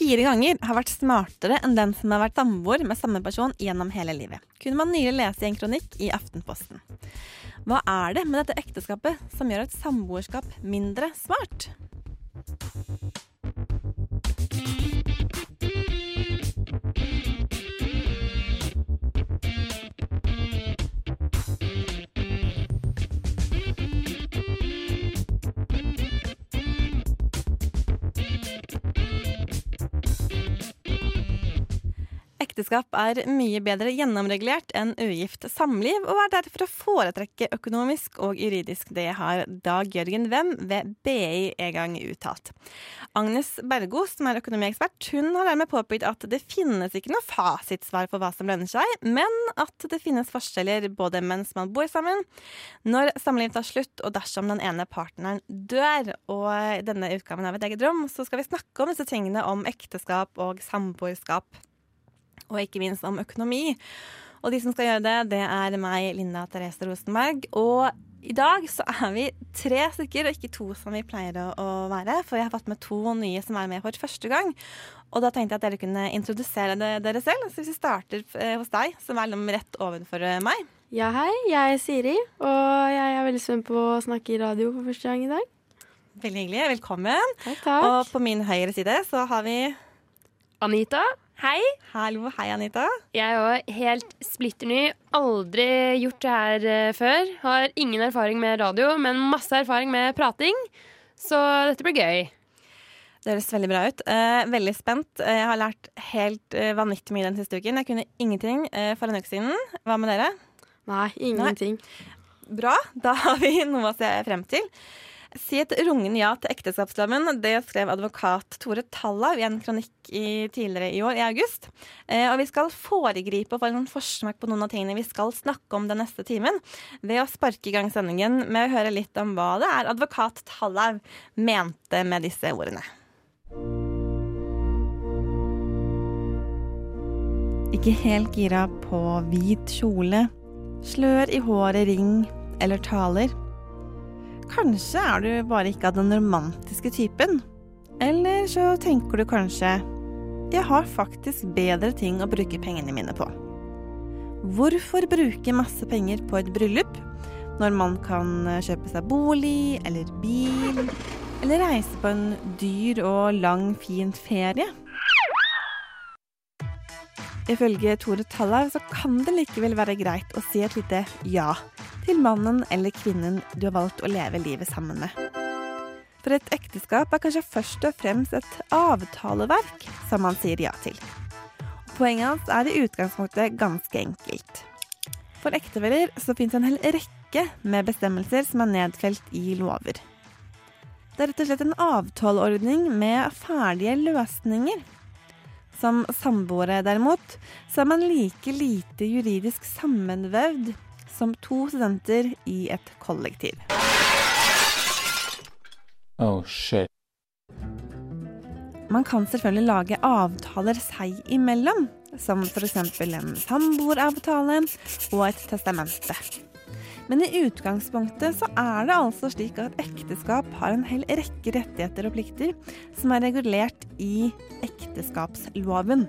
fire ganger, har vært smartere enn den som har vært samboer med samme person gjennom hele livet. Kunne man nylig lese i en kronikk i Aftenposten. Hva er det med dette ekteskapet som gjør et samboerskap mindre smart? Ekteskap er mye bedre gjennomregulert enn ugift samliv, og er derfor å foretrekke økonomisk og juridisk. Det har Dag Jørgen Wem ved BI en gang uttalt. Agnes Bergo, som er økonomiekspert, hun har dermed påpekt at det finnes ikke noe fasitsvar på hva som lønner seg, men at det finnes forskjeller både mens man bor sammen, når samlivet tar slutt, og dersom den ene partneren dør. Og i denne utgaven av Et eget rom så skal vi snakke om disse tingene om ekteskap og samboerskap og ikke minst om økonomi. Og de som skal gjøre det, det er meg, Linda Therese Rosenberg. Og i dag så er vi tre stykker, og ikke to som vi pleier å, å være. For jeg har fått med to nye som er med for første gang. Og da tenkte jeg at dere kunne introdusere det, dere selv. Så hvis vi starter eh, hos deg, som er rett ovenfor eh, meg. Ja, hei. Jeg er Siri, og jeg er veldig spent på å snakke i radio for første gang i dag. Veldig hyggelig. Velkommen. Takk, takk. Og på min høyre side så har vi Anita, hei. Hallo, hei, Anita. Jeg er jo helt splitter ny. Aldri gjort det her eh, før. Har ingen erfaring med radio, men masse erfaring med prating. Så dette blir gøy. Det høres veldig bra ut. Eh, veldig spent. Eh, Jeg har lært helt eh, vanvittig mye den siste uken. Jeg kunne ingenting eh, for en uke siden. Hva med dere? Nei, ingenting. Bra. Da har vi noe å se frem til. Si et rungende ja til ekteskapsloven. Det skrev advokat Tore Tallau i en kronikk i, tidligere i år, i august. Eh, og vi skal foregripe og få en forsmak på noen av tingene vi skal snakke om den neste timen, ved å sparke i gang sendingen med å høre litt om hva det er advokat Tallau mente med disse ordene. Ikke helt gira på hvit kjole, slør i håret, ring eller taler. Kanskje er du bare ikke av den romantiske typen. Eller så tenker du kanskje jeg har faktisk bedre ting å bruke pengene mine på. Hvorfor bruke masse penger på et bryllup når man kan kjøpe seg bolig eller bil, eller reise på en dyr og lang, fin ferie? Ifølge Tore Tallau så kan det likevel være greit å si et lite ja til mannen eller kvinnen du har valgt å leve livet sammen med. For et ekteskap er kanskje først og fremst et avtaleverk som man sier ja til. Poenget hans er i utgangspunktet ganske enkelt. For ektefeller så finnes en hel rekke med bestemmelser som er nedfelt i lover. Det er rett og slett en avtaleordning med ferdige løsninger. Som samboere, derimot, så er man like lite juridisk sammenvevd som to studenter i et kollektiv. Oh shit. Man kan selvfølgelig lage avtaler seg imellom, som f.eks. en samboeravtale og et testamente. Men i utgangspunktet så er det altså slik at ekteskap har en hel rekke rettigheter og plikter som er regulert i ekteskapsloven.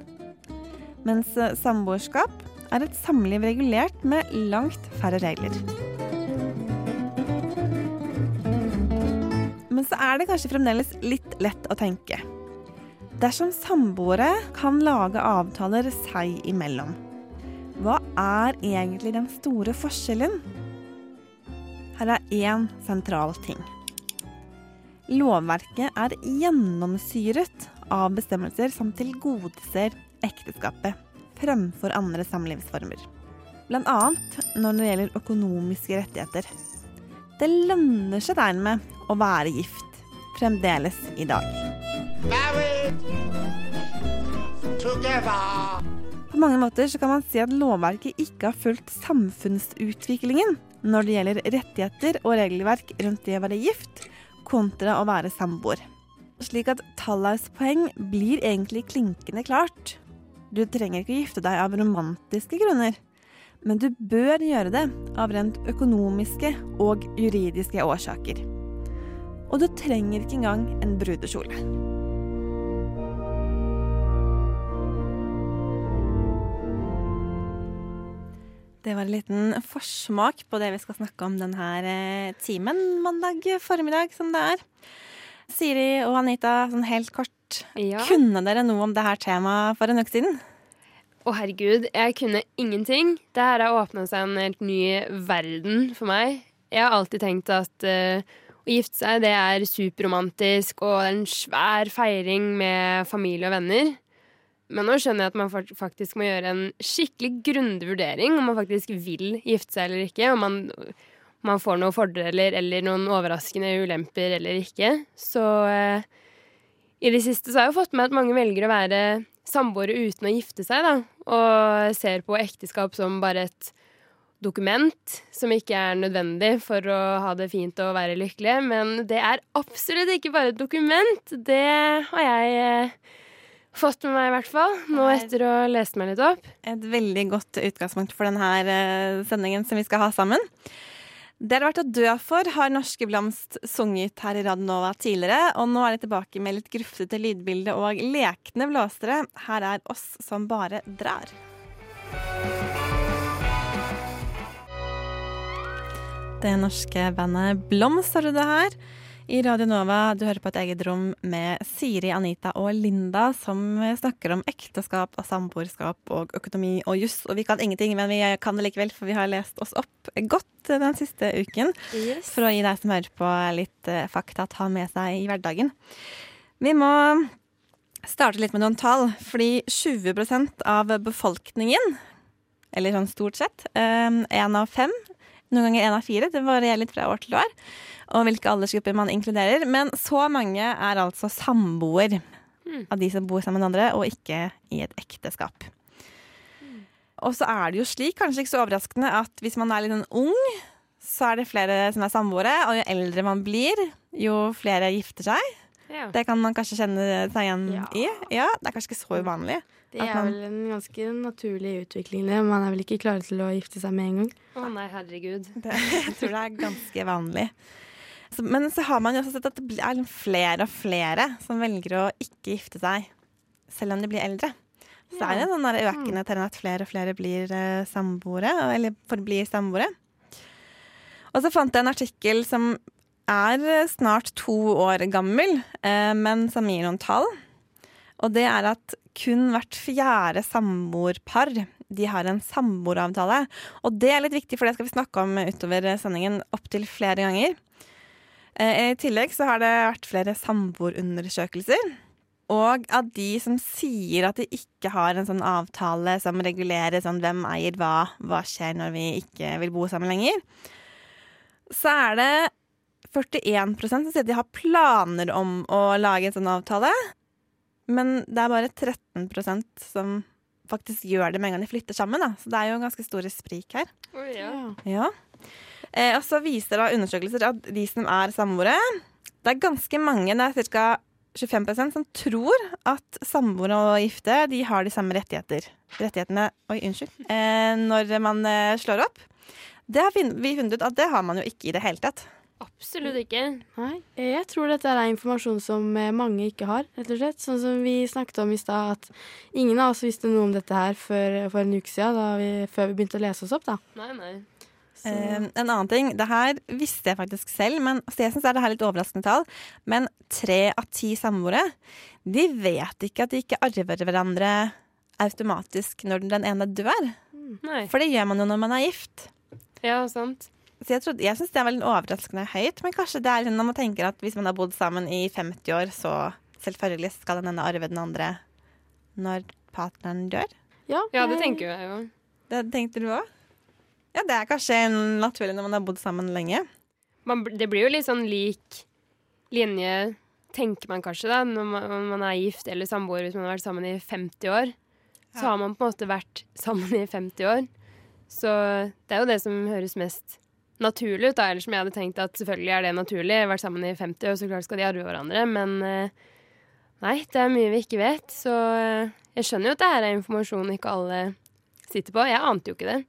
Mens eh, samboerskap er et samliv regulert med langt færre regler. Men så er det kanskje fremdeles litt lett å tenke. Dersom samboere kan lage avtaler seg imellom, hva er egentlig den store forskjellen? Her er én sentral ting. Lovverket er gjennomsyret av bestemmelser som tilgodeser ekteskapet fremfor andre samlivsformer. Bl.a. når det gjelder økonomiske rettigheter. Det lønner seg dermed å være gift fremdeles i dag. På mange måter så kan man si at lovverket ikke har fulgt samfunnsutviklingen når det gjelder rettigheter og regelverk rundt det å være gift kontra å være samboer. Slik at Tallaus poeng blir egentlig klinkende klart. Du trenger ikke gifte deg av romantiske grunner, men du bør gjøre det av rent økonomiske og juridiske årsaker. Og du trenger ikke engang en brudekjole. Det var en liten forsmak på det vi skal snakke om denne timen mandag formiddag, som det er. Siri og Anita, sånn helt kort, Ja. kunne dere noe om dette temaet for en uke siden? Å, herregud, jeg kunne ingenting. Det her har åpna seg en helt ny verden for meg. Jeg har alltid tenkt at uh, å gifte seg, det er superromantisk og det er en svær feiring med familie og venner. Men nå skjønner jeg at man faktisk må gjøre en skikkelig grundig vurdering om man faktisk vil gifte seg eller ikke. Om man, man får noen fordeler eller noen overraskende ulemper eller ikke. Så eh, i det siste så har jeg fått med at mange velger å være samboere uten å gifte seg, da. Og ser på ekteskap som bare et dokument som ikke er nødvendig for å ha det fint og være lykkelig. Men det er absolutt ikke bare et dokument. Det har jeg eh, fått med meg, i hvert fall. Nå etter å ha lest meg litt opp. Et veldig godt utgangspunkt for denne eh, sendingen som vi skal ha sammen. Det har vært å dø for, har Norske Blomst sunget her i Radionova tidligere. Og nå er de tilbake med litt grufsete lydbilde og lekne blåsere. Her er oss som bare drar. Det norske bandet Blomst har du det her. I Radio Nova, du hører på et eget rom med Siri, Anita og Linda, som snakker om ekteskap og samboerskap og økonomi og juss. Og vi kan ingenting, men vi kan det likevel, for vi har lest oss opp godt den siste uken. For å gi deg som hører på litt eh, fakta å ta med seg i hverdagen. Vi må starte litt med noen tall, fordi 20% av befolkningen, eller sånn stort sett, én av fem, noen ganger én av fire, det varierer litt fra år til år, og hvilke aldersgrupper man inkluderer. Men så mange er altså samboer av de som bor sammen med andre, og ikke i et ekteskap. Og så er det jo slik, kanskje ikke så overraskende, at hvis man er litt sånn ung, så er det flere som er samboere, og jo eldre man blir, jo flere gifter seg. Ja. Det kan man kanskje kjenne seg igjen Ja. i. Ja, Det er kanskje ikke så uvanlig. Det er vel en ganske naturlig utvikling. det. Man er vel ikke klar til å gifte seg med en gang. Å nei, herregud. Det, jeg tror det er ganske vanlig. Så, men så har man jo også sett at det er flere og flere som velger å ikke gifte seg, selv om de blir eldre. Så er det en sånn økende trend at flere og flere blir eh, samboere, eller forblir samboere. Og så fant jeg en artikkel som er eh, snart to år gammel, eh, men som gir noen tall. Og det er at kun hvert fjerde samboerpar de har en samboeravtale. Og det er litt viktig, for det skal vi snakke om utover sendingen opptil flere ganger. Eh, I tillegg så har det vært flere samboerundersøkelser. Og av de som sier at de ikke har en sånn avtale som regulerer sånn hvem eier hva, hva skjer når vi ikke vil bo sammen lenger, så er det 41 som sier at de har planer om å lage en sånn avtale. Men det er bare 13% som faktisk gjør det med en gang de flytter sammen. Da. Så det er jo ganske store sprik her. Oh, ja. Ja. Eh, og så viser da undersøkelser at de som er samboere Det er ganske mange, det er ca. 25% som tror at samboere og gifte de har de samme rettigheter. Rettighetene Oi, unnskyld. Eh, når man eh, slår opp. Det har vi funnet ut at det har man jo ikke i det hele tatt. Absolutt ikke. Nei, jeg tror dette er informasjon som eh, mange ikke har, rett og slett. Sånn som vi snakket om i stad, at ingen av oss visste noe om dette her før, for en uke siden, da vi, før vi begynte å lese oss opp, da. Nei, nei. Eh, en annen ting, det her visste jeg faktisk selv, men altså jeg synes er det er litt overraskende tall. Men tre av ti samboere, de vet ikke at de ikke arver hverandre automatisk når den ene dør. nei. For det gjør man jo når man er gift. Ja, sant. Så jeg, trodde, jeg syns det er veldig overraskende høyt, men kanskje det er når man tenker at hvis man har bodd sammen i 50 år, så selvfølgelig skal den ene arve den andre når partneren dør. ja, Ja, det tenker jeg jo. Det tenkte du òg? Ja, det er kanskje naturlig når man har bodd sammen lenge. Man, det blir jo litt sånn lik linje, tenker man kanskje, da, når man, når man er gift eller samboer hvis man har vært sammen i 50 år. så har man på en måte vært sammen i 50 år. Så det er jo det som høres mest naturlig ut, da. Eller som jeg hadde tenkt at selvfølgelig er det naturlig. Vært sammen i 50 år, så klart skal de arve hverandre. Men eh, nei, det er mye vi ikke vet. Så eh, jeg skjønner jo at det her er informasjon ikke alle sitter på. Jeg ante jo ikke det.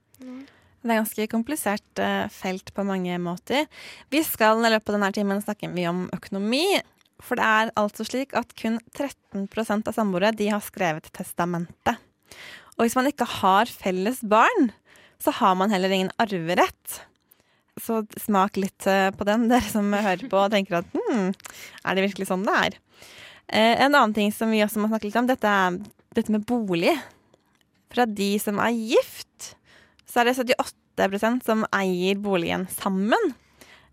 Det er ganske komplisert eh, felt på mange måter. Vi skal i løpet av denne timen snakke mye om økonomi. For det er altså slik at kun 13% av samboere de har skrevet testamente. Og hvis man ikke har felles barn, så har man heller ingen arverett. Så smak litt eh, på den, dere som hører på og tenker at hm, er det virkelig sånn det er? Eh, en annen ting som vi også må snakke litt om, dette er dette med bolig. Fra de som er gift, så er det 78% som eier boligen sammen.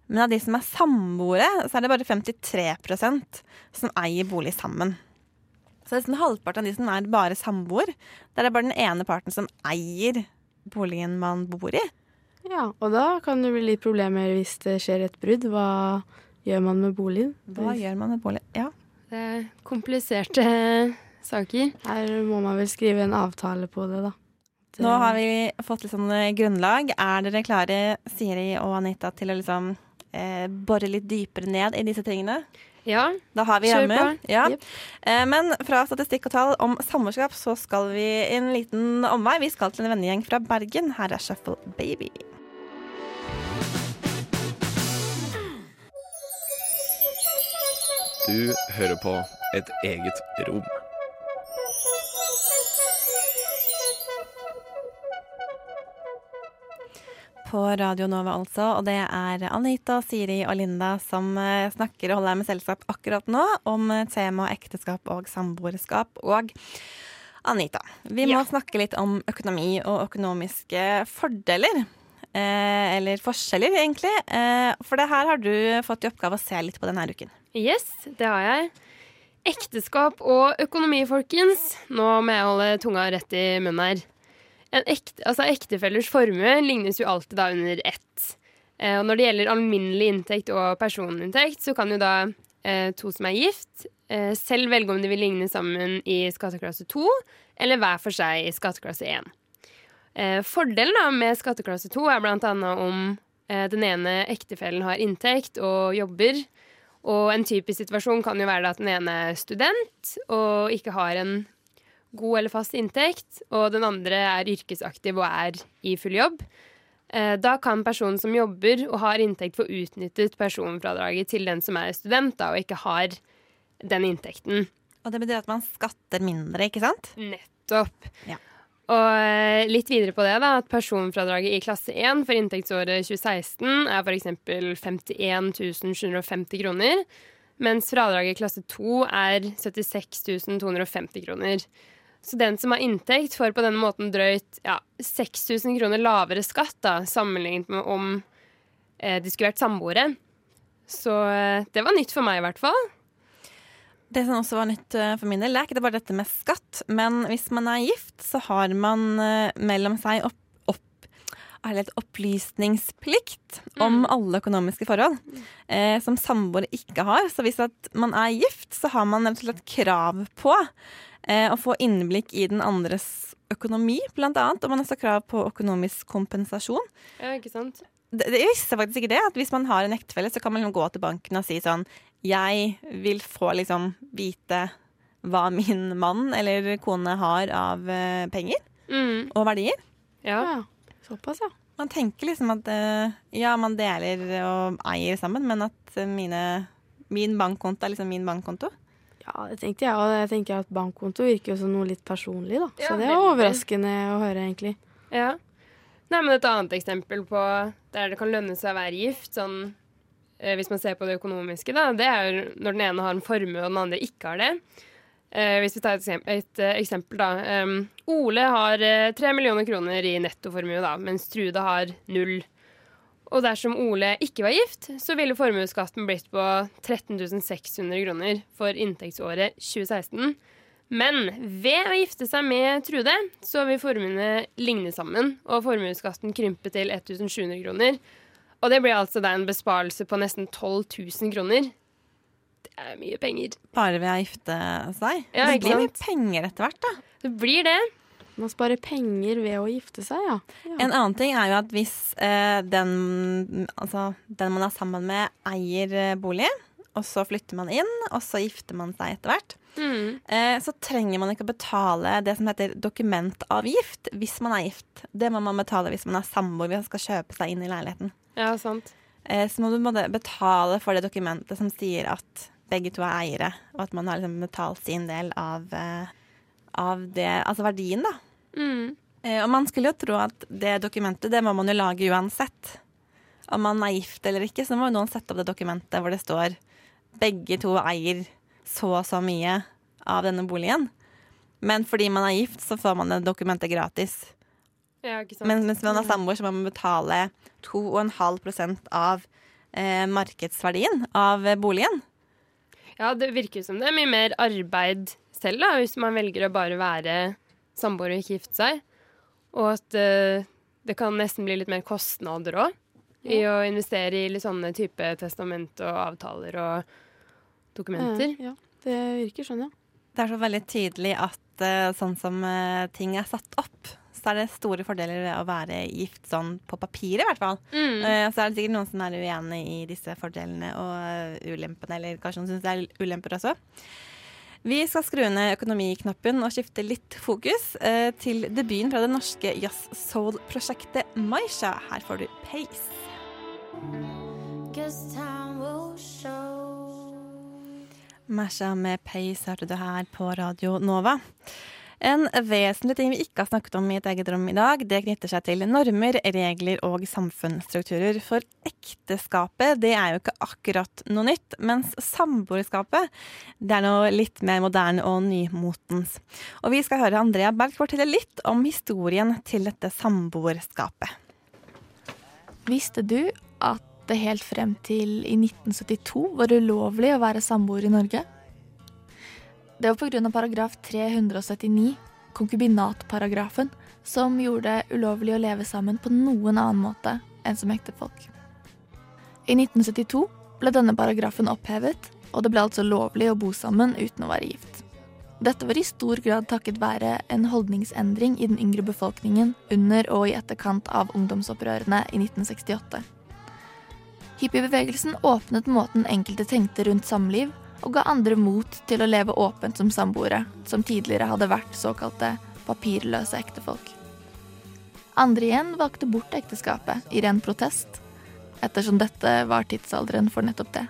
Men av de som er samboere, så er det bare 53% som eier bolig sammen. Så nesten halvparten av de som er bare samboer, det er bare den ene parten som eier boligen man bor i. Ja, og da kan det bli litt problemer hvis det skjer et brudd. Hva gjør man med boligen? Hva gjør man med boligen? Ja. Det er kompliserte saker. Her må man vel skrive en avtale på det, da. Det- Nå har vi fått litt sånn eh, grunnlag. Er dere klare, Siri og Anita, til å liksom eh, bore litt dypere ned i disse tingene? Ja, Da har vi Kjør hjemme. på. Ja. Jep. Eh, men fra statistikk og tall om samboerskap så skal vi en liten omvei. Vi skal til en vennegjeng fra Bergen. Her er Shuffle Baby. Du hører på et eget rom. På Radio Nova, altså. Og det er Anita, Siri og Linda som eh, snakker og holder med selskap akkurat nå om tema temaet ekteskap og samboerskap. Og Anita, vi må Ja. snakke litt om økonomi og økonomiske fordeler. Eh, eller forskjeller, egentlig. Eh, for det her har du fått i oppgave å se litt på denne uken. yes, det har jeg. Ekteskap og økonomi, folkens. Nå må jeg holde tunga rett i munnen her. Ekte, altså Ektefellers formue lignes jo alltid da under ett. Eh, og når det gjelder alminnelig inntekt og personinntekt, så kan jo da eh, to som er gift, eh, selv velge om de vil ligne sammen i skatteklasse 2 eller hver for seg i skatteklasse 1. Eh, fordelen da med skatteklasse 2 er annet om eh, den ene ektefellen har inntekt og jobber. Og en typisk situasjon kan jo være at den ene er student og ikke har en god eller fast inntekt, og den andre er yrkesaktiv og er i full jobb. Eh, Da kan personen som jobber og har inntekt, få utnyttet personfradraget til den som er student da, og ikke har den inntekten. Og det betyr at man skatter mindre, ikke sant? Nettopp. Ja. Og eh, litt videre på det, da, at personfradraget i klasse 1 for inntektsåret 2016 er f.eks. 51 750 kroner, mens fradraget i klasse 2 er 76 250 kroner. Så den som har inntekt, får på denne måten drøyt ja, 6000 kroner lavere skatt da, sammenlignet med om eh, de skulle vært samboere. Så eh, det var nytt for meg, i hvert fall. Det som også var nytt eh, for min del, det er ikke bare dette med skatt, men hvis man er gift, så har man eh, mellom seg opp, opp, det opplysningsplikt om alle økonomiske forhold, eh, som samboere ikke har. Så hvis man er gift, så har man et krav på å få innblikk i den andres økonomi, blant annet, og man har også krav på økonomisk kompensasjon. Ja, ikke sant? Det, det, visste faktisk ikke det, at hvis man har en ektefelle, så kan man liksom gå til banken og si sånn Jeg vil få liksom vite hva min mann eller kone har av eh, penger Mm, og verdier. ja. Ja, såpass, ja. Man tenker liksom at eh, ja, man deler og eier sammen, men at eh, mine, min bankkonto er liksom min bankkonto. Ja, det tenkte jeg, og jeg tenker at bankkonto virker jo som noe litt personlig, da. Ja, Så det er overraskende å høre, egentlig. Ja. Nei, men Et annet eksempel på der det kan lønne seg å være gift, sånn, eh, hvis man ser på det økonomiske, da, det er jo når den ene har en formue og den andre ikke har det. Eh, hvis vi tar et, eksempel, et eh, eksempel, da. Um, Ole har eh, millioner kroner i nettoformue, da, mens Trude har null. Og dersom Ole ikke var gift, så ville formuesskatten blitt på 13 600 kroner for inntektsåret 2016. Men ved å gifte seg med Trude, så vil formuene ligne sammen, og formuesskatten krympe til 1700 kroner. Og det blir altså da en besparelse på nesten 12 000 kroner. Det er mye penger. Bare ved å gifte seg. Ja, det blir mye penger etter hvert, da. Det blir det. Man sparer penger ved å gifte seg, ja. ja. En annen ting er jo at hvis eh, den, altså, den man er sammen med, eier eh, bolig, og så flytter man inn, og så gifter man seg etter hvert, Mm. eh, så trenger man ikke å betale det som heter dokumentavgift hvis man er gift. Det må man betale hvis man er samboer hvis man skal kjøpe seg inn i leiligheten. Ja, sant. Eh, så må du betale for det dokumentet som sier at begge to er eiere, og at man har liksom betalt sin del av, eh, av det, altså verdien, da. Mm. Eh, og man skulle jo tro at det dokumentet, det må man jo lage uansett. Om man er gift eller ikke, så må jo noen sette opp det dokumentet hvor det står begge to eier så og så mye av denne boligen. Men fordi man er gift, så får man det dokumentet gratis. Ja. Men mens man er samboer, så må man betale 2,5 av eh, markedsverdien av boligen. Ja, det virker som det er mye mer arbeid selv, da, hvis man velger å bare være samboer og ikke gifte seg. Og at uh, det kan nesten bli litt mer kostnader òg. I å investere i litt sånne type testament og avtaler og dokumenter. Ja, det virker sånn, ja. Det er så veldig tydelig at uh, sånn som uh, ting er satt opp, så er det store fordeler ved å være gift sånn på papiret, i hvert fall. Mm. Uh, så er det sikkert noen som er uenig i disse fordelene og eh, ulempene, eller kanskje noen syns det er ulemper også. Vi skal skru ned økonomiknappen og skifte litt fokus eh, til debuten fra det norske jazz-soul-prosjektet Maisha. Her får du Pace. Masha med Pace hørte du her på Radio Nova. En vesentlig ting vi ikke har snakket om i et eget rom i dag, det knytter seg til normer, regler og samfunnsstrukturer. For ekteskapet, det er jo ikke akkurat noe nytt, mens samboerskapet, det er noe litt mer moderne og nymotens. Og vi skal høre Andrea Berg fortelle litt om historien til dette samboerskapet. Visste du at det helt frem til i 1972 var ulovlig å være samboer i Norge? Det var pga. paragraf 379, konkubinatparagrafen, som gjorde det ulovlig å leve sammen på noen annen måte enn som ektefolk. I 1972 ble denne paragrafen opphevet, og det ble altså lovlig å bo sammen uten å være gift. Dette var i stor grad takket være en holdningsendring i den yngre befolkningen under og i etterkant av ungdomsopprørene i 1968. Hippiebevegelsen åpnet måten enkelte tenkte rundt samliv, og ga andre mot til å leve åpent som samboere, som tidligere hadde vært såkalte papirløse ektefolk. Andre igjen valgte bort ekteskapet i ren protest, ettersom dette var tidsalderen for nettopp det.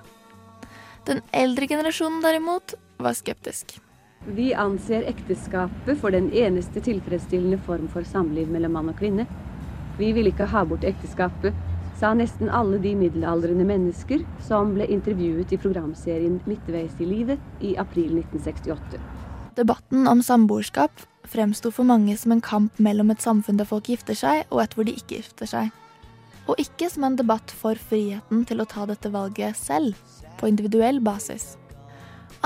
Den eldre generasjonen derimot var skeptisk. Vi anser ekteskapet for den eneste tilfredsstillende form for samliv mellom mann og kvinne. Vi vil ikke ha bort ekteskapet, sa nesten alle de middelaldrende mennesker som ble intervjuet i programserien Midtveis i livet i april 1968. Debatten om samboerskap fremsto for mange som en kamp mellom et samfunn der folk gifter seg, og et hvor de ikke gifter seg. Og ikke som en debatt for friheten til å ta dette valget selv, på individuell basis.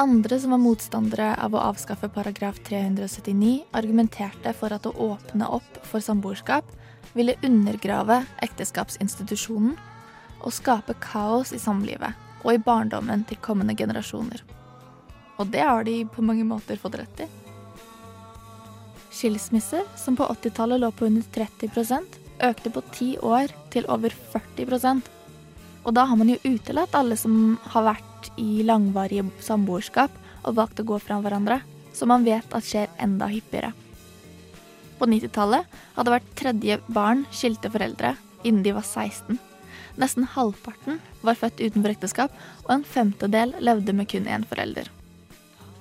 Andre som var motstandere av å avskaffe paragraf 379, argumenterte for at å åpne opp for samboerskap ville undergrave ekteskapsinstitusjonen og skape kaos i samlivet og i barndommen til kommende generasjoner. Og det har de på mange måter fått rett i. Skilsmisser, som på 80-tallet lå på under 30% økte på ti år til over 40% Og da har man jo utelatt alle som har vært i langvarige samboerskap og valgt å gå fra hverandre, som man vet at skjer enda hyppigere. På 90-tallet hadde hvert tredje barn skilte foreldre innen de var 16. Nesten halvparten var født utenfor ekteskap, og en femtedel levde med kun én forelder.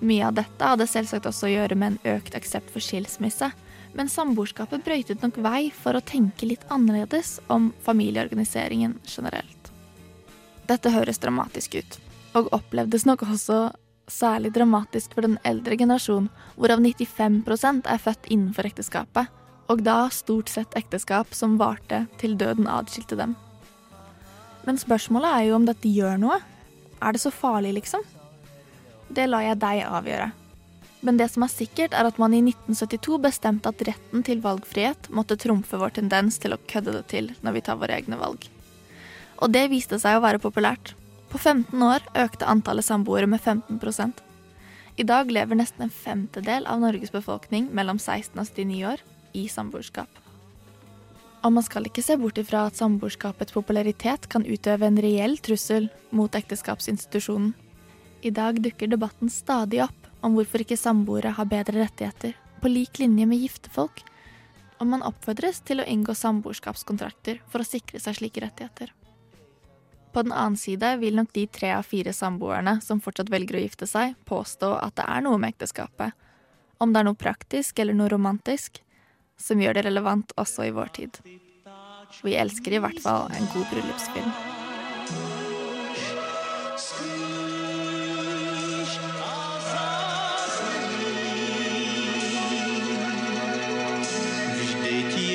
Mye av dette hadde selvsagt også å gjøre med en økt aksept for skilsmisse, men samboerskapet brøytet nok vei for å tenke litt annerledes om familieorganiseringen generelt. Dette høres dramatisk ut, og opplevdes nok også særlig dramatisk for den eldre generasjon, hvorav 95% er født innenfor ekteskapet, og da stort sett ekteskap som varte til døden adskilte dem. Men spørsmålet er jo om dette gjør noe. Er det så farlig, liksom? Det lar jeg deg avgjøre. Men det som er sikkert, er at man i 1972 bestemte at retten til valgfrihet måtte trumfe vår tendens til å kødde det til når vi tar våre egne valg. Og det viste seg å være populært. På 15 år økte antallet samboere med 15 I dag lever nesten en femtedel av Norges befolkning mellom 16 og 79 år i samboerskap. Og man skal ikke se bort ifra at samboerskapets popularitet kan utøve en reell trussel mot ekteskapsinstitusjonen. I dag dukker debatten stadig opp om hvorfor ikke samboere har bedre rettigheter, på lik linje med gifte folk, og man oppfordres til å inngå samboerskapskontrakter for å sikre seg slike rettigheter. På den annen side vil nok de tre av fire samboerne som fortsatt velger å gifte seg, påstå at det er noe med ekteskapet, om det er noe praktisk eller noe romantisk, som gjør det relevant også i vår tid. Vi elsker i hvert fall en god bryllupsfilm.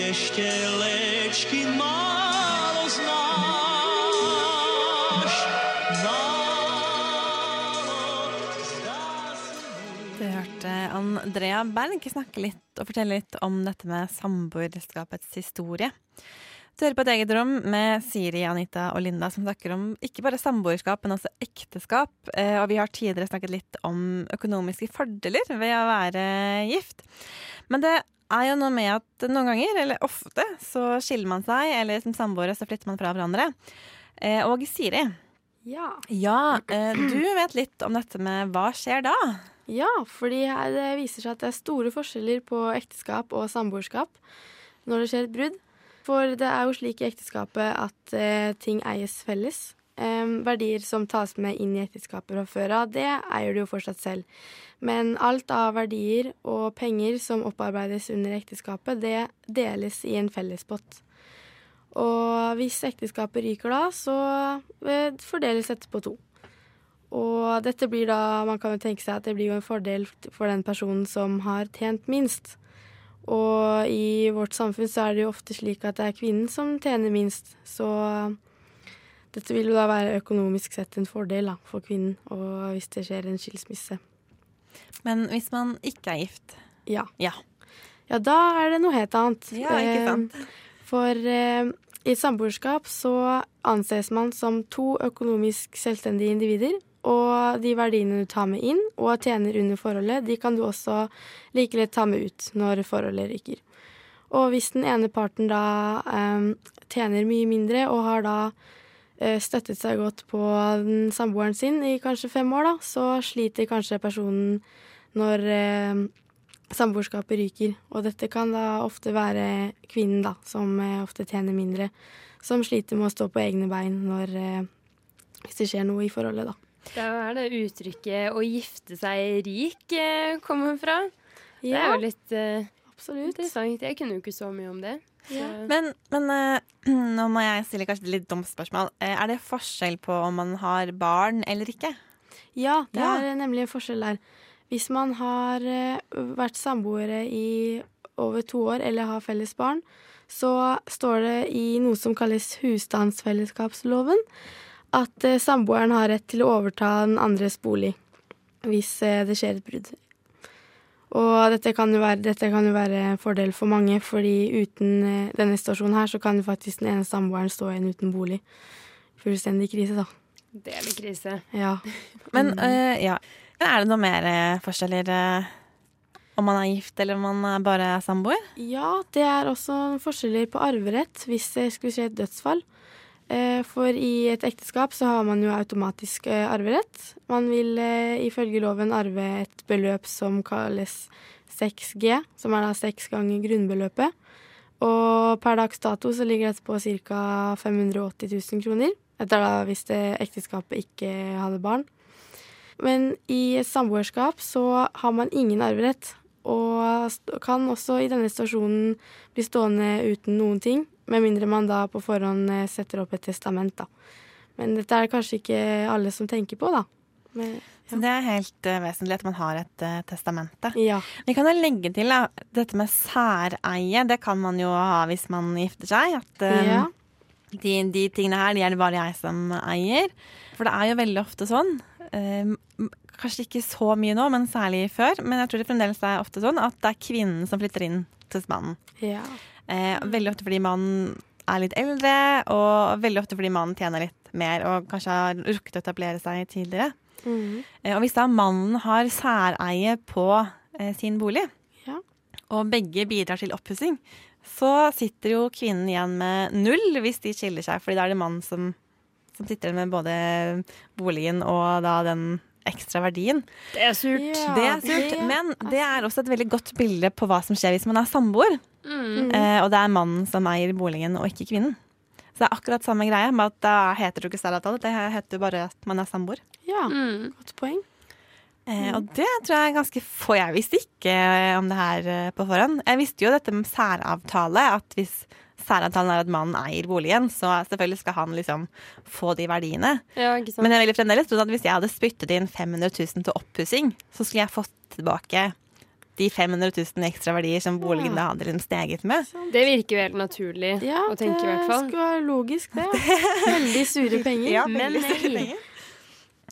Ještě léčky málo Andrea Berg snakke litt og fortelle litt om dette med samboerskapets historie. Du hører på et eget rom med Siri, Anita og Linda som snakker om ikke bare samboerskap, men også ekteskap. Eh, Og vi har tidligere snakket litt om økonomiske fordeler ved å være gift. Men det er jo noe med at noen ganger, eller ofte, så skiller man seg, eller som samboere så flytter man fra hverandre. Eh, Og Siri, Ja. ja, eh, du vet litt om dette med hva skjer da? Ja, fordi det viser seg at det er store forskjeller på ekteskap og samboerskap når det skjer et brudd. For det er jo slik i ekteskapet at eh, ting eies felles. Eh, verdier som tas med inn i ekteskapet fra før av, det eier du jo fortsatt selv. Men alt av verdier og penger som opparbeides under ekteskapet, det deles i en fellespott. Og hvis ekteskapet ryker da, så eh, fordeles dette på to. Og dette blir da Man kan jo tenke seg at det blir jo en fordel for den personen som har tjent minst. Og i vårt samfunn så er det jo ofte slik at det er kvinnen som tjener minst. Så dette vil jo da være økonomisk sett en fordel da, for kvinnen, og hvis det skjer en skilsmisse. Men hvis man ikke er gift? Ja. Ja. Ja, da er det noe helt annet. Ja, ikke sant? Eh, For eh, i samboerskap så anses man som to økonomisk selvstendige individer. Og de verdiene du tar med inn og tjener under forholdet, de kan du også like lett ta med ut når forholdet ryker. Og hvis den ene parten da eh, tjener mye mindre og har da eh, støttet seg godt på samboeren sin i kanskje fem år, da, så sliter kanskje personen når eh, samboerskapet ryker. Og dette kan da ofte være kvinnen, da, som eh, ofte tjener mindre, som sliter med å stå på egne bein når, eh, hvis det skjer noe i forholdet, da. Det er det uttrykket 'å gifte seg rik' eh, kommer fra. Det er jo litt uh, Absolutt. interessant. Jeg kunne jo ikke så mye om det. Ja. Men, men uh, nå må jeg stille kanskje et litt dumt spørsmål. Er det forskjell på om man har barn eller ikke? Ja, det Ja. er nemlig en forskjell der. Hvis man har vært samboere i over to år eller har felles barn, så står det i noe som kalles husstandsfellesskapsloven at eh, samboeren har rett til å overta den andres bolig hvis eh, det skjer et brudd. Og dette kan, jo være, dette kan jo være en fordel for mange, fordi uten eh, denne situasjonen her, så kan faktisk den ene samboeren stå igjen uten bolig. Fullstendig krise, da. Det er litt krise. Ja. Men eh, ja. Er det noe mer forskjeller om man er gift eller om man er bare er samboer? Ja, det er også forskjeller på arverett hvis det skulle skje et dødsfall. Eh, For i et ekteskap så har man jo automatisk eh, arverett. Man vil eh, ifølge loven arve et beløp som kalles 6G, som er da seks ganger grunnbeløpet. Og per dags dato så ligger dette på ca. 580 000 kroner. Dette er da hvis det ekteskapet ikke hadde barn. Men i et samboerskap så har man ingen arverett, og kan også i denne situasjonen bli stående uten noen ting, med mindre man da på forhånd eh, setter opp et testament, da. Men dette er det kanskje ikke alle som tenker på, da. Men, Så det er helt uh, vesentlig at man har et uh, testamente. Ja. Vi kan jo legge til da, dette med særeie. Det kan man jo ha hvis man gifter seg. At um, Ja. de, de tingene her de er det bare jeg som eier. For det er jo veldig ofte sånn. eh, kanskje ikke så mye nå, men særlig før. Men jeg tror det fremdeles er ofte sånn at det er kvinnen som flytter inn hos mannen. Ja. Eh, veldig ofte fordi mannen er litt eldre, og veldig ofte fordi mannen tjener litt mer og kanskje har rukket å etablere seg tidligere. Mm. Eh, og hvis da mannen har særeie på eh, sin bolig, Ja. og begge bidrar til oppussing, så sitter jo kvinnen igjen med null hvis de skiller seg, fordi da er det mannen som, som sitter med både boligen og da den ekstra verdien. Det er surt. det er surt, Men det er også et veldig godt bilde på hva som skjer hvis man er samboer. Mm. Eh, og det er mannen som eier boligen, og ikke kvinnen. Så det er akkurat samme greie, med at da heter det ikke særavtale. Det heter jo bare at man er samboer. Ja, Mm. godt poeng. Eh, og det tror jeg er ganske få. Jeg visste ikke eh, om det her eh, på forhånd. Jeg visste jo dette med særavtale, at hvis særavtalen er at mannen eier boligen, så selvfølgelig skal han liksom få de verdiene. Ja, ikke sant. Men jeg ville fremdeles trodd at hvis jeg hadde spyttet inn 500 000 til oppussing, så skulle jeg fått tilbake de 500 000 ekstra verdier som boligen da hadde liksom steget med. Det virker jo helt naturlig Ja, å tenke, i hvert fall. Ja, Det skulle være logisk, det. Veldig sure penger. Ja, veldig sure penger.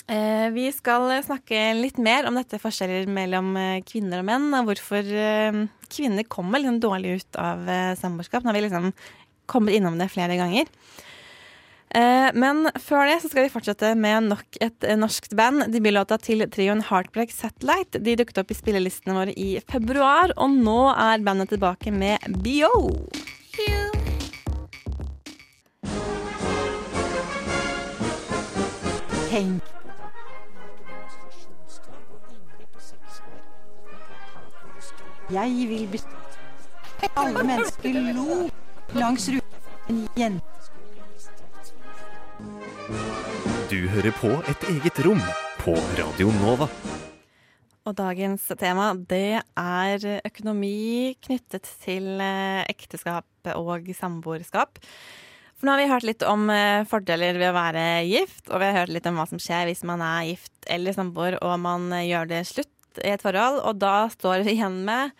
Eh, vi skal snakke litt mer om dette forskjeller mellom eh, kvinner og menn, og hvorfor eh, kvinner kommer liksom dårlig ut av eh, samboerskap. Nå har vi liksom kommet innom det flere ganger. Eh, men før det så skal vi fortsette med nok et eh, norskt band. Debutlåta til trioen Heartbreak Satellite De dukket opp i spillelistene våre i februar, og nå er bandet tilbake med BO. Tenk. Jeg vil bestå. Alle mennesker lo langs ruten igjen. Du hører på et eget rom på Radio Nova. Og dagens tema det er økonomi knyttet til eh, ekteskap og samboerskap. For nå har vi hørt litt om eh, fordeler ved å være gift, og vi har hørt litt om hva som skjer hvis man er gift eller samboer og man eh, gjør det slutt i et forhold. Og da står vi igjen med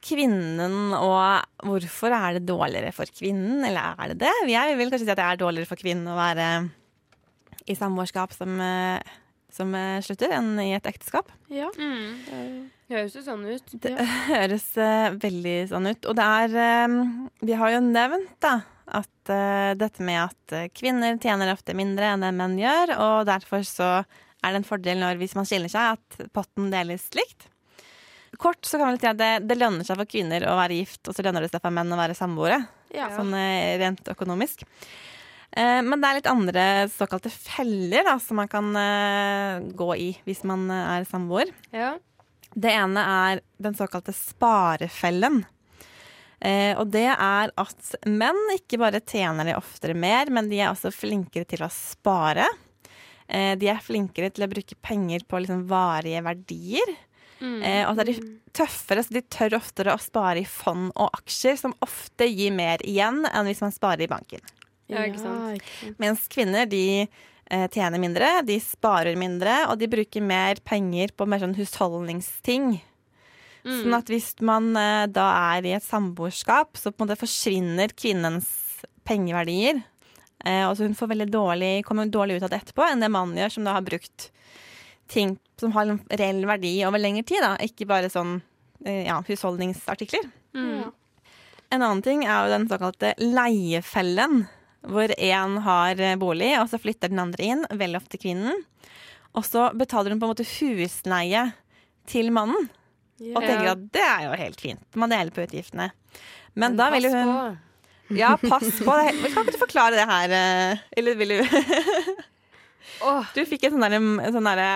kvinnen og hvorfor er det dårligere for kvinnen, eller er det det? Jeg vil kanskje si at det er dårligere for kvinnen å være i samboerskap som, eh, som eh, slutter, enn i et ekteskap. Ja. Mm. Høres jo sånn ut. Det høres uh, veldig sånn ut. Og det er eh, Vi har jo nevnt da at uh, dette med at kvinner tjener ofte mindre enn det menn gjør, og derfor så er det en fordel når hvis man skiller seg, at potten deles likt. Kort så kan man si at det, det lønner seg for kvinner å være gift, og så lønner det seg for menn å være samboere. Ja. Sånn eh, rent økonomisk. Eh, Men det er litt andre såkalte feller da, som man kan eh, gå i hvis man er samboer. Ja. Det ene er den såkalte sparefellen. Eh, og det er at menn ikke bare tjener de oftere mer, men de er også flinkere til å spare. Eh, de er flinkere til å bruke penger på liksom varige verdier. Mm. Eh, og så er de tøffere, så de tør oftere å spare i fond og aksjer, som ofte gir mer igjen enn hvis man sparer i banken. Ja, ikke sant. ikke sant. Mens kvinner de eh, tjener mindre, de sparer mindre, og de bruker mer penger på mer sånn husholdningsting. Mm. Sånn at hvis man da er i et samboerskap, så på en måte forsvinner kvinnens pengeverdier. Eh, altså hun får veldig dårlig, kommer dårlig ut av det etterpå enn det mannen gjør, som da har brukt ting som har en reell verdi over lengre tid. Da. Ikke bare sånn eh, ja, husholdningsartikler. Mm. En annen ting er jo den såkalte leiefellen, hvor én har bolig, og så flytter den andre inn, veldig ofte kvinnen. Og så betaler hun på en måte husleie til mannen, og tenker at det er jo helt fint. Man deler på utgiftene. Men, da vil jo hun på. Ja, pass på. Det. Kan ikke du forklare det her, eller vil du Du fikk en sånn derre sånn derre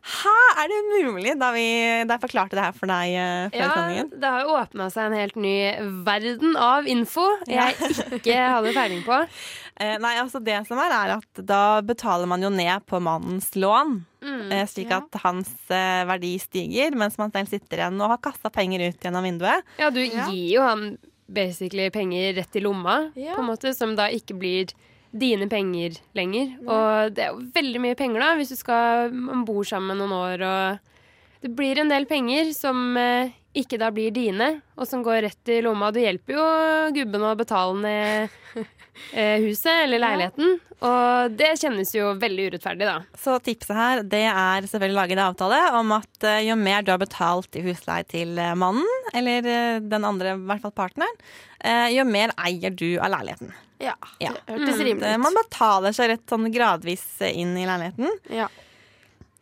Hæ, er det mulig? Da, vi, da jeg forklarte det her for deg eh, før ja, sendingen. det har åpna seg en helt ny verden av info jeg ikke hadde peiling på. Eh, nei, altså det som er, er at da betaler man jo ned på mannens lån. Mm. eh, slik Ja. at hans eh, verdi stiger, mens man selv sitter igjen og har kasta penger ut gjennom vinduet. Ja, du gir jo han basically penger rett i lomma, Ja. på en måte, som da ikke blir dine penger lenger. Og det er jo veldig mye penger, da, hvis du skal man bor sammen noen år og Det blir en del penger som eh, ikke da blir dine, og som går rett i lomma. Du hjelper jo gubben å betale ned eh, huset eller leiligheten, og det kjennes jo veldig urettferdig, da. Så tipset her det er selvfølgelig å lage en avtale om at eh, jo mer du har betalt i husleie til eh, mannen, eller den andre, i hvert fall partneren, eh, jo mer eier du av leiligheten. Ja, Ja. det hørtes Mm, rimelig ut. Man betaler seg rett sånn gradvis inn i leiligheten. Ja.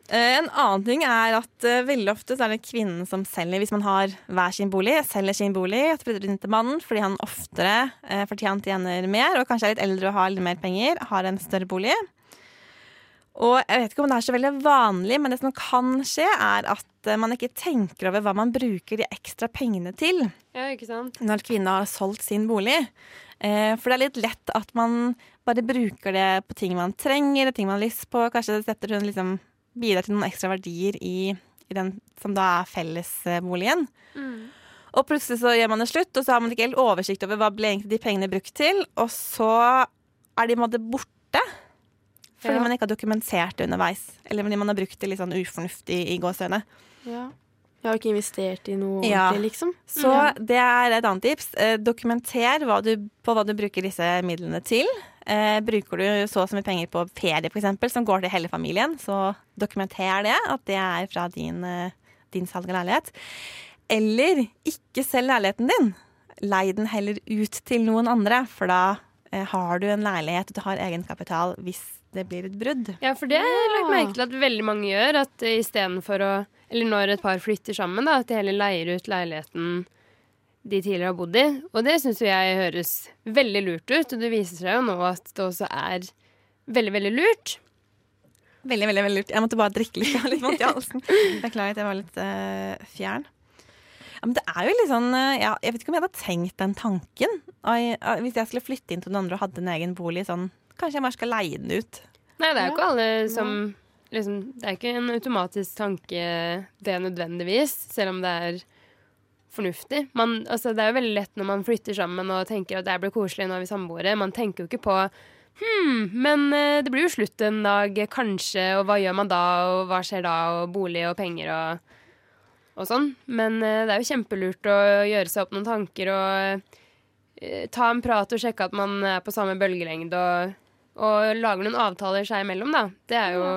Eh, En annen ting er at eh, veldig ofte så er det kvinnen som selger, hvis man har hver sin bolig, selger sin bolig til mannen fordi han oftere eh, fordi tjener mer og kanskje er litt eldre og har litt mer penger, har en større bolig. Og jeg vet ikke om det er så veldig vanlig, men det som kan skje, er at man ikke tenker over hva man bruker de ekstra pengene til Ja, ikke sant? når kvinna har solgt sin bolig. For det er litt lett at man bare bruker det på ting man trenger, ting man har lyst på. Kanskje setter hun liksom bidrar til noen ekstra verdier i, i den som da er fellesboligen. Og plutselig så gjør man det slutt, og så har man ikke helt oversikt over hva ble egentlig de pengene brukt til, og så er de på en måte borte. Fordi Ja. man ikke har dokumentert det underveis. Eller fordi man har brukt det litt sånn ufornuftig i gåsehøyne. Ja. Jeg har ikke investert i noe Ja. ordentlig, liksom. Så det er et annet tips. Eh, dokumenter hva du, på hva du bruker disse midlene til. Eh, bruker du så mye penger på ferie, f.eks., som går til hele familien, så dokumenter det, at det er fra din, eh, din salg av leilighet. Eller ikke selg leiligheten din. Lei den heller ut til noen andre, for da eh, har du en leilighet, og du har egenkapital hvis det blir et brudd. Ja, for det har jeg lagt merke til at veldig mange gjør. At istedenfor å Eller når et par flytter sammen, da, at de heller leier ut leiligheten de tidligere har bodd i. Og det syns jo jeg høres veldig lurt ut, og det viser seg jo nå at det også er veldig, veldig lurt. Veldig, veldig, veldig lurt. Jeg måtte bare drikke litt. Jeg har litt vondt i halsen. Beklager at jeg var litt uh, fjern. Ja, men det er jo litt sånn eh, ja, Jeg vet ikke om jeg hadde tenkt den tanken. Hvis jeg skulle flytte inn til noen andre og hadde en egen bolig, sånn Kanskje jeg bare skal leie den ut. Nei, det er jo ikke alle som liksom, Det er ikke en automatisk tanke, det nødvendigvis, selv om det er fornuftig. Man, altså, det er jo veldig lett når man flytter sammen og tenker at det blir koselig, nå er vi samboere. Man tenker jo ikke på Hm, men eh, det blir jo slutt en dag, kanskje, og hva gjør man da, og hva skjer da, og bolig og penger og, og sånn. Men eh, det er jo kjempelurt å gjøre seg opp noen tanker og eh, ta en prat og sjekke at man er på samme bølgelengde og, og lage noen avtaler seg imellom, da. Det er jo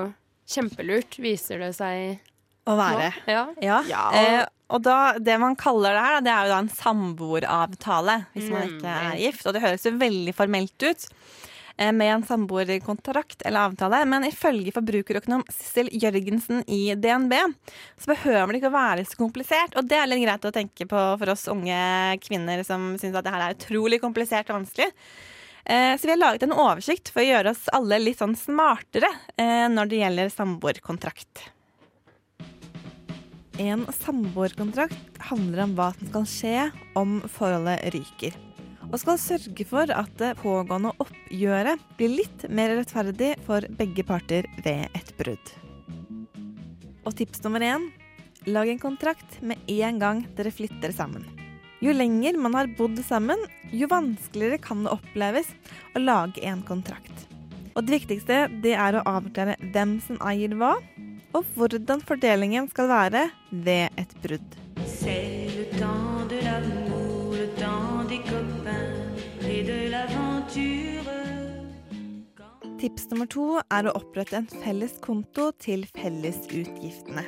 kjempelurt, viser det seg Å være. nå. Ja. Ja. ja og da, det man kaller det her, det er jo da en samboeravtale, hvis man Mm, ikke er gift. Og det høres jo veldig formelt ut eh, med en samboerkontrakt eller avtale, men ifølge forbrukerøkonom Sissel Jørgensen i DNB så behøver det ikke å være så komplisert. Og det er litt greit å tenke på for oss unge kvinner som syns at det her er utrolig komplisert og vanskelig. Eh, Så vi har laget en oversikt for å gjøre oss alle litt sånn smartere eh, når det gjelder samboerkontrakt. En samboerkontrakt handler om hva som skal skje om forholdet ryker. Og skal sørge for at det pågående oppgjøret blir litt mer rettferdig for begge parter ved et brudd. Og tips nummer én lag en kontrakt med en gang dere flytter sammen. Jo lenger man har bodd sammen, jo vanskeligere kan det oppleves å lage en kontrakt. Og det viktigste det er å avklare hvem som eier hva, og hvordan fordelingen skal være ved et brudd. Tips nummer to er å opprette en felles konto til fellesutgiftene.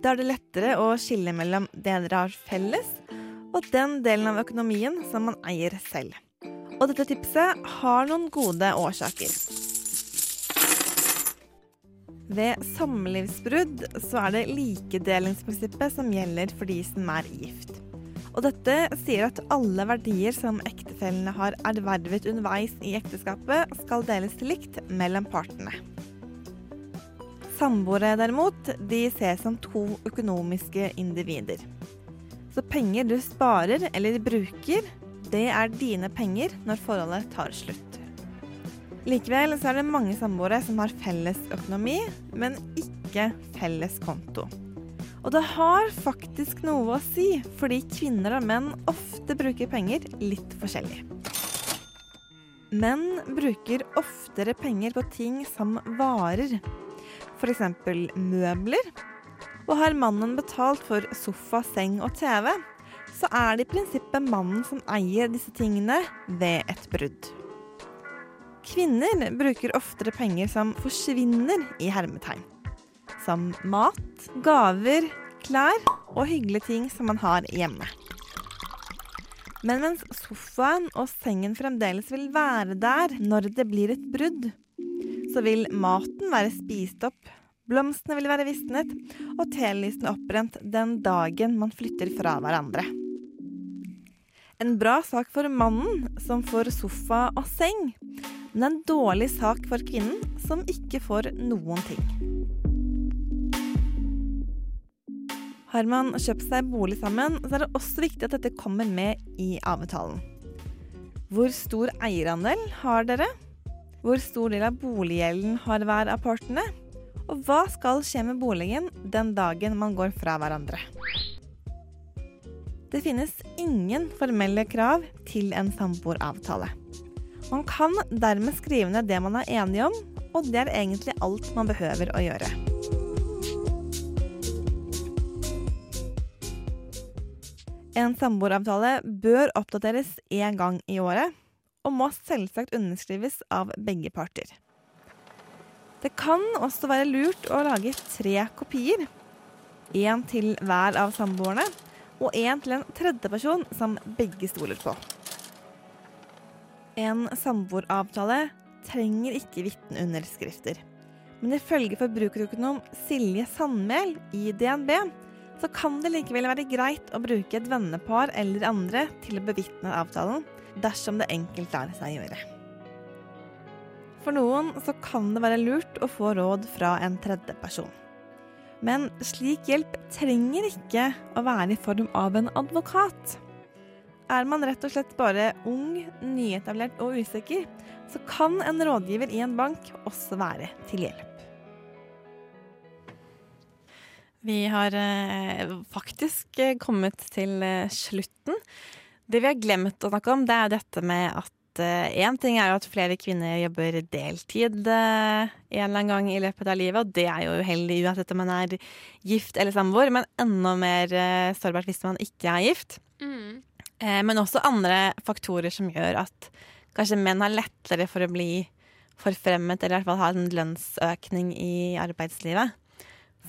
Da er det lettere å skille mellom det dere har felles, og den delen av økonomien som man eier selv. Og dette tipset har noen gode årsaker. Ved samlivsbrudd så er det likedelingsprinsippet som gjelder for de som er gift. Og dette sier at alle verdier som ektefellene har ervervet underveis i ekteskapet, skal deles likt mellom partene. Samboere derimot, de ses som to økonomiske individer. Så penger du sparer eller bruker, det er dine penger når forholdet tar slutt. Likevel så er det mange samboere som har felles økonomi, men ikke felles konto. Og det har faktisk noe å si, fordi kvinner og menn ofte bruker penger litt forskjellig. Menn bruker oftere penger på ting som varer, f.eks. møbler. Og har mannen betalt for sofa, seng og TV, så er det i prinsippet mannen som eier disse tingene ved et brudd. Kvinner bruker oftere penger som forsvinner i hermetegn. Som mat, gaver, klær og hyggelige ting som man har hjemme. Men mens sofaen og sengen fremdeles vil være der når det blir et brudd, så vil maten være spist opp, Blomstene vil være visnet, og telysene oppbrent den dagen man flytter fra hverandre. En bra sak for mannen, som får sofa og seng, men en dårlig sak for kvinnen, som ikke får noen ting. Har man kjøpt seg bolig sammen, så er det også viktig at dette kommer med i avtalen. Hvor stor eierandel har dere? Hvor stor del av boliggjelden har hver av partene? Og hva skal skje med boligen den dagen man går fra hverandre? Det finnes ingen formelle krav til en samboeravtale. Man kan dermed skrive ned det man er enige om, og det er egentlig alt man behøver å gjøre. En samboeravtale bør oppdateres én gang i året, og må selvsagt underskrives av begge parter. Det kan også være lurt å lage tre kopier. Én til hver av samboerne, og én til en tredjeperson som begge stoler på. En samboeravtale trenger ikke vitneunderskrifter. Men ifølge forbrukerøkonom Silje Sandmæl i DNB så kan det likevel være greit å bruke et vennepar eller andre til å bevitne avtalen, dersom det enkelt lar seg gjøre. For noen så kan det være lurt å få råd fra en tredjeperson. Men slik hjelp trenger ikke å være i form av en advokat. Er man rett og slett bare ung, nyetablert og usikker, så kan en rådgiver i en bank også være til hjelp. Vi har eh, faktisk eh, kommet til eh, slutten. Det vi har glemt å snakke om, det er dette med at Én ting er jo at flere kvinner jobber deltid en eller annen gang i løpet av livet, og det er jo uheldig uansett om man er gift eller samboer, men enda mer sårbart hvis man ikke er gift. Mm. Men også andre faktorer som gjør at kanskje menn har lettere for å bli forfremmet, eller i hvert fall ha en lønnsøkning i arbeidslivet.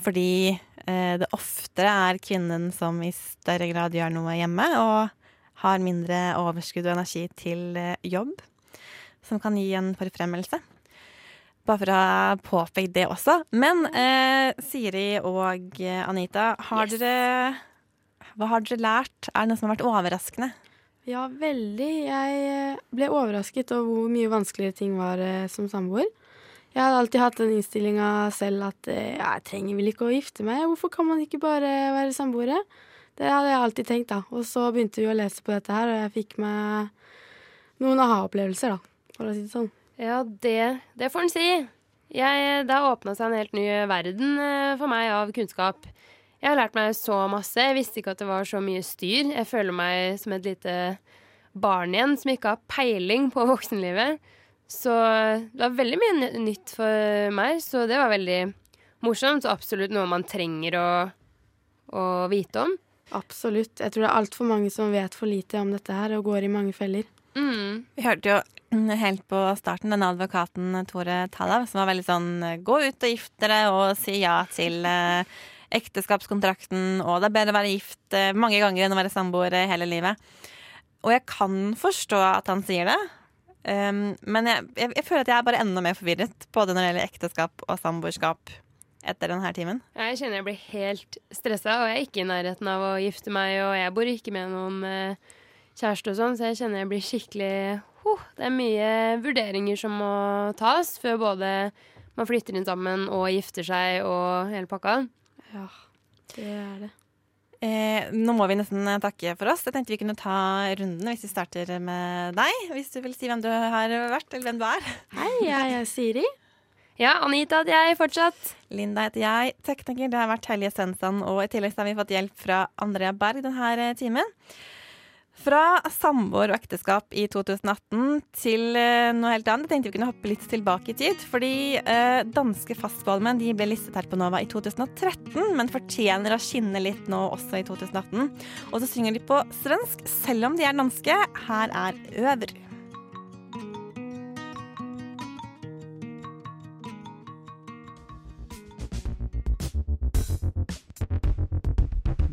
Fordi eh, det oftere er kvinnen som i større grad gjør noe hjemme, og har mindre overskudd og energi til eh, jobb, som kan gi en forfremmelse. Bare for å påpeke det også. Men eh, Siri og Anita, har Yes. dere Hva har dere lært? Er det noe som har vært overraskende? Ja, veldig. Jeg eh, ble overrasket over hvor mye vanskeligere ting var eh, som samboer. Jeg hadde alltid hatt den innstillinga selv at eh, ja, jeg trenger vel ikke å gifte meg. Hvorfor kan man ikke bare være samboere? Det hadde jeg alltid tenkt, da. Og så begynte vi å lese på dette her, og jeg fikk meg noen aha-opplevelser, da, for å si det sånn. Ja, det, det får en si. Jeg, det har åpna seg en helt ny verden for meg av kunnskap. Jeg har lært meg så masse. Jeg visste ikke at det var så mye styr. Jeg føler meg som et lite barn igjen som ikke har peiling på voksenlivet. Så det var veldig mye nytt for meg, så det var veldig morsomt. Og absolutt noe man trenger å, å vite om. Absolutt. Jeg tror det er altfor mange som vet for lite om dette her, og går i mange feller. Mm. Vi hørte jo helt på starten denne advokaten Tore Talav, som var veldig sånn gå ut og gift dere og si ja til eh, ekteskapskontrakten, og det er bedre å være gift eh, mange ganger enn å være samboere hele livet. Og jeg kan forstå at han sier det, um, men jeg, jeg, jeg føler at jeg er bare enda mer forvirret, både når det gjelder ekteskap og samboerskap etter denne timen. Jeg kjenner jeg blir helt stressa, og jeg er ikke i nærheten av å gifte meg, og jeg bor ikke med noen eh, kjæreste og sånn, så jeg kjenner jeg blir skikkelig huh, Det er mye vurderinger som må tas før både man flytter inn sammen og gifter seg og hele pakka. Ja, det er det. Eh, nå må vi nesten takke for oss. Jeg tenkte vi kunne ta runden hvis vi starter med deg. Hvis du vil si hvem du har vært, eller hvem du er. Hei, jeg er Siri. Ja, Anita heter jeg fortsatt. Linda heter jeg. Tekniker det har vært Helje Svensson, og i tillegg så har vi fått hjelp fra Andrea Berg denne timen. Fra samboer og ekteskap i 2018 til eh, noe helt annet. Jeg tenkte vi kunne hoppe litt tilbake i tid. Fordi eh, danske fastballmenn de ble listet her på Nova i 2013, men fortjener å skinne litt nå også i 2018. Og så synger de på svensk, selv om de er danske. Her er Øver.